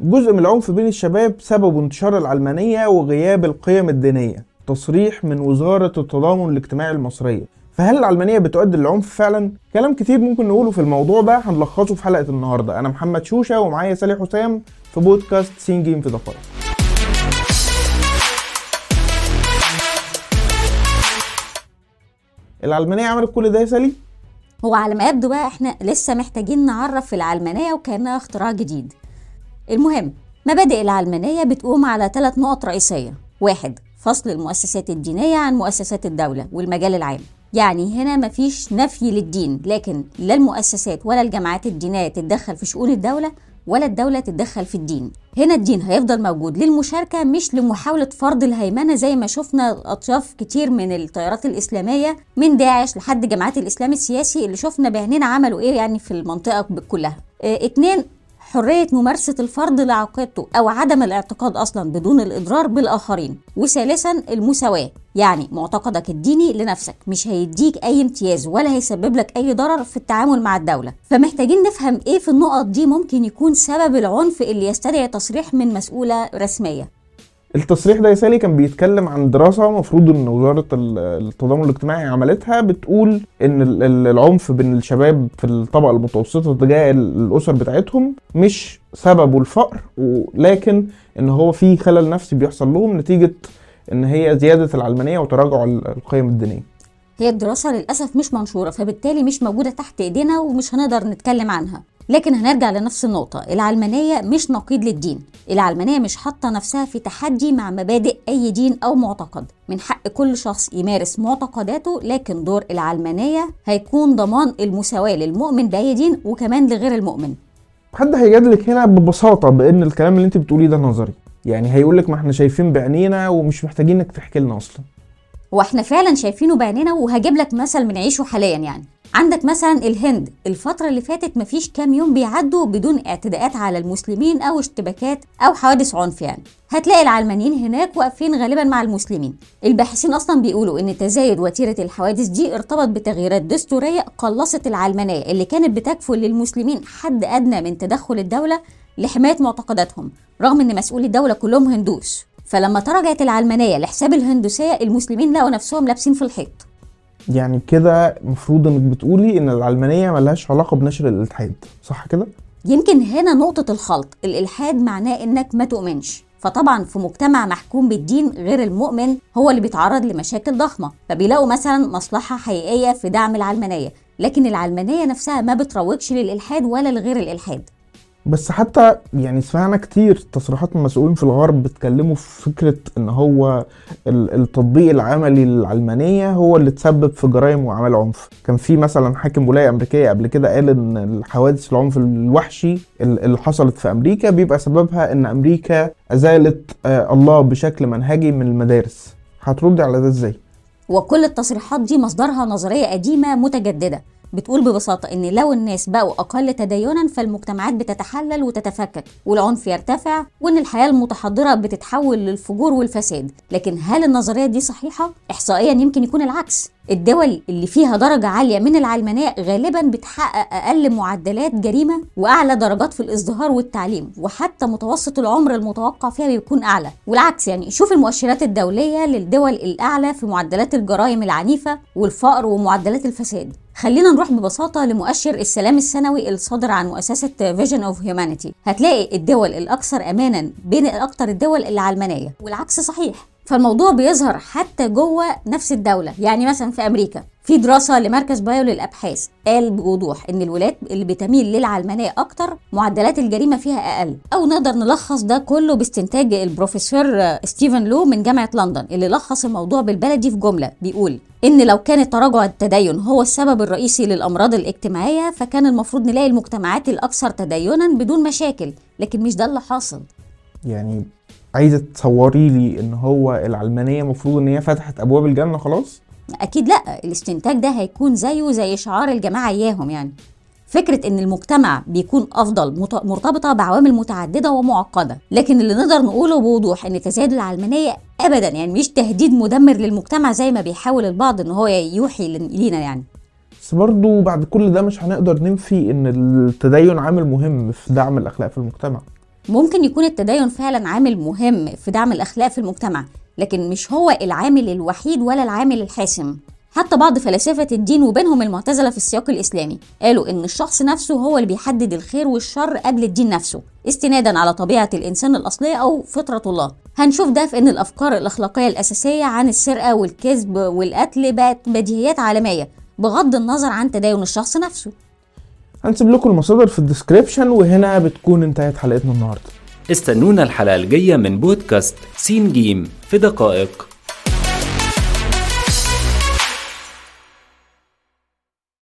جزء من العنف بين الشباب سبب انتشار العلمانية وغياب القيم الدينية تصريح من وزارة التضامن الاجتماعي المصرية فهل العلمانية بتؤدي للعنف فعلا؟ كلام كتير ممكن نقوله في الموضوع ده هنلخصه في حلقة النهاردة أنا محمد شوشة ومعايا سالي حسام في بودكاست سينجين في دقائق العلمانية عملت كل ده يا سالي؟ هو على ما يبدو بقى إحنا لسه محتاجين نعرف العلمانية وكأنها اختراع جديد المهم مبادئ العلمانية بتقوم على ثلاث نقط رئيسية. واحد فصل المؤسسات الدينية عن مؤسسات الدولة والمجال العام. يعني هنا مفيش نفي للدين لكن لا المؤسسات ولا الجماعات الدينية تتدخل في شؤون الدولة ولا الدولة تتدخل في الدين. هنا الدين هيفضل موجود للمشاركة مش لمحاولة فرض الهيمنة زي ما شفنا أطياف كتير من التيارات الإسلامية من داعش لحد جماعات الإسلام السياسي اللي شفنا بعيننا عملوا إيه يعني في المنطقة كلها. آه اتنين حرية ممارسة الفرد لعقيدته أو عدم الاعتقاد أصلا بدون الإضرار بالآخرين. وثالثا المساواة. يعني معتقدك الديني لنفسك مش هيديك أي امتياز ولا هيسبب لك أي ضرر في التعامل مع الدولة. فمحتاجين نفهم إيه في النقط دي ممكن يكون سبب العنف اللي يستدعي تصريح من مسؤولة رسمية. التصريح ده يا سالي كان بيتكلم عن دراسة مفروض إن وزارة التضامن الاجتماعي عملتها بتقول إن العنف بين الشباب في الطبقة المتوسطة تجاه الأسر بتاعتهم مش سببه الفقر ولكن إن هو في خلل نفسي بيحصل لهم نتيجة إن هي زيادة العلمانية وتراجع القيم الدينية. هي الدراسة للأسف مش منشورة فبالتالي مش موجودة تحت إيدينا ومش هنقدر نتكلم عنها. لكن هنرجع لنفس النقطة. العلمانية مش نقيض للدين. العلمانية مش حاطة نفسها في تحدي مع مبادئ أي دين أو معتقد. من حق كل شخص يمارس معتقداته لكن دور العلمانية هيكون ضمان المساواة للمؤمن بأي دين وكمان لغير المؤمن. حد هيجادلك هنا ببساطة بأن الكلام اللي انت بتقوليه ده نظري. يعني هيقولك ما إحنا شايفين بعينينا ومش محتاجينك تحكي لنا أصلا. وإحنا فعلا شايفينه بعينينا وهجيب لك مثل بنعيشه حاليا يعني. عندك مثلا الهند الفترة اللي فاتت مفيش كام يوم بيعدوا بدون اعتداءات على المسلمين أو اشتباكات أو حوادث عنف يعني هتلاقي العلمانيين هناك واقفين غالبا مع المسلمين. الباحثين أصلا بيقولوا إن تزايد وتيرة الحوادث دي ارتبط بتغييرات دستورية قلصت العلمانية اللي كانت بتكفل للمسلمين حد أدنى من تدخل الدولة لحماية معتقداتهم رغم إن مسؤولي الدولة كلهم هندوس. فلما تراجعت العلمانية لحساب الهندوسية المسلمين لقوا نفسهم لابسين في الحيط. يعني كده المفروض انك بتقولي إن العلمانية ملهاش علاقة بنشر الإلحاد صح كده؟ يمكن هنا نقطة الخلط الإلحاد معناه إنك ما تؤمنش. فطبعا في مجتمع محكوم بالدين غير المؤمن هو اللي بيتعرض لمشاكل ضخمة فبيلاقوا مثلا مصلحة حقيقية في دعم العلمانية. لكن العلمانية نفسها ما بتروجش للإلحاد ولا لغير الإلحاد. بس حتى يعني سمعنا كتير تصريحات من مسؤولين في الغرب بيتكلموا في فكرة إن هو التطبيق العملي للعلمانيه هو اللي تسبب في جرائم وأعمال عنف. كان في مثلا حاكم ولاية أمريكية قبل كده قال إن الحوادث العنف الوحشي اللي حصلت في أمريكا بيبقى سببها إن أمريكا أزالت الله بشكل منهجي من المدارس. هتردي على ده إزاي؟ وكل التصريحات دي مصدرها نظرية قديمة متجددة. بتقول ببساطة إن لو الناس بقوا أقل تدينا فالمجتمعات بتتحلل وتتفكك والعنف يرتفع وإن الحياة المتحضرة بتتحول للفجور والفساد. لكن هل النظرية دي صحيحة؟ إحصائيا يمكن يكون العكس. الدول اللي فيها درجة عالية من العلمانية غالبا بتحقق أقل معدلات جريمة وأعلى درجات في الإزدهار والتعليم وحتى متوسط العمر المتوقع فيها بيكون أعلى. والعكس يعني شوف المؤشرات الدولية للدول الأعلى في معدلات الجرائم العنيفة والفقر ومعدلات الفساد. خلينا نروح ببساطة لمؤشر السلام السنوي الصادر عن مؤسسة Vision of Humanity هتلاقي الدول الأكثر أمانا بين أكثر الدول العلمانية. والعكس صحيح. فالموضوع بيظهر حتى جوه نفس الدولة. يعني مثلا في أمريكا في دراسة لمركز بيو للأبحاث قال بوضوح إن الولايات اللي بتميل للعلمانية أكتر معدلات الجريمة فيها أقل. أو نقدر نلخص ده كله باستنتاج البروفيسور ستيفن لو من جامعة لندن اللي لخص الموضوع بالبلدي في جملة. بيقول إن لو كان تراجع التدين هو السبب الرئيسي للأمراض الاجتماعية فكان المفروض نلاقي المجتمعات الأكثر تدينا بدون مشاكل. لكن مش ده اللي حاصل. يعني عايزة تصوري لي إن هو العلمانية المفروض إن هي فتحت أبواب الجنة خلاص؟ أكيد لأ الاستنتاج ده هيكون زيه زي شعار الجماعة إياهم يعني. فكرة إن المجتمع بيكون أفضل مرتبطة بعوامل متعددة ومعقدة، لكن اللي نقدر نقوله بوضوح إن تزايد العلمانية أبدا يعني مش تهديد مدمر للمجتمع زي ما بيحاول البعض إن هو يوحي لينا يعني. بس برضه بعد كل ده مش هنقدر ننفي إن التدين عامل مهم في دعم الأخلاق في المجتمع. ممكن يكون التدين فعلا عامل مهم في دعم الأخلاق في المجتمع لكن مش هو العامل الوحيد ولا العامل الحاسم. حتى بعض فلاسفة الدين وبينهم المعتزلة في السياق الإسلامي قالوا إن الشخص نفسه هو اللي بيحدد الخير والشر قبل الدين نفسه استنادا على طبيعة الإنسان الأصلية أو فطرة الله. هنشوف ده في إن الأفكار الأخلاقية الأساسية عن السرقة والكذب والقتل بقت بديهيات عالمية بغض النظر عن تدين الشخص نفسه. هنسيب لكم المصادر في ال description وهنا بتكون انتهت حلقتنا النهارده. استنونا الحلقة الجاية من بودكاست سين جيم في دقائق.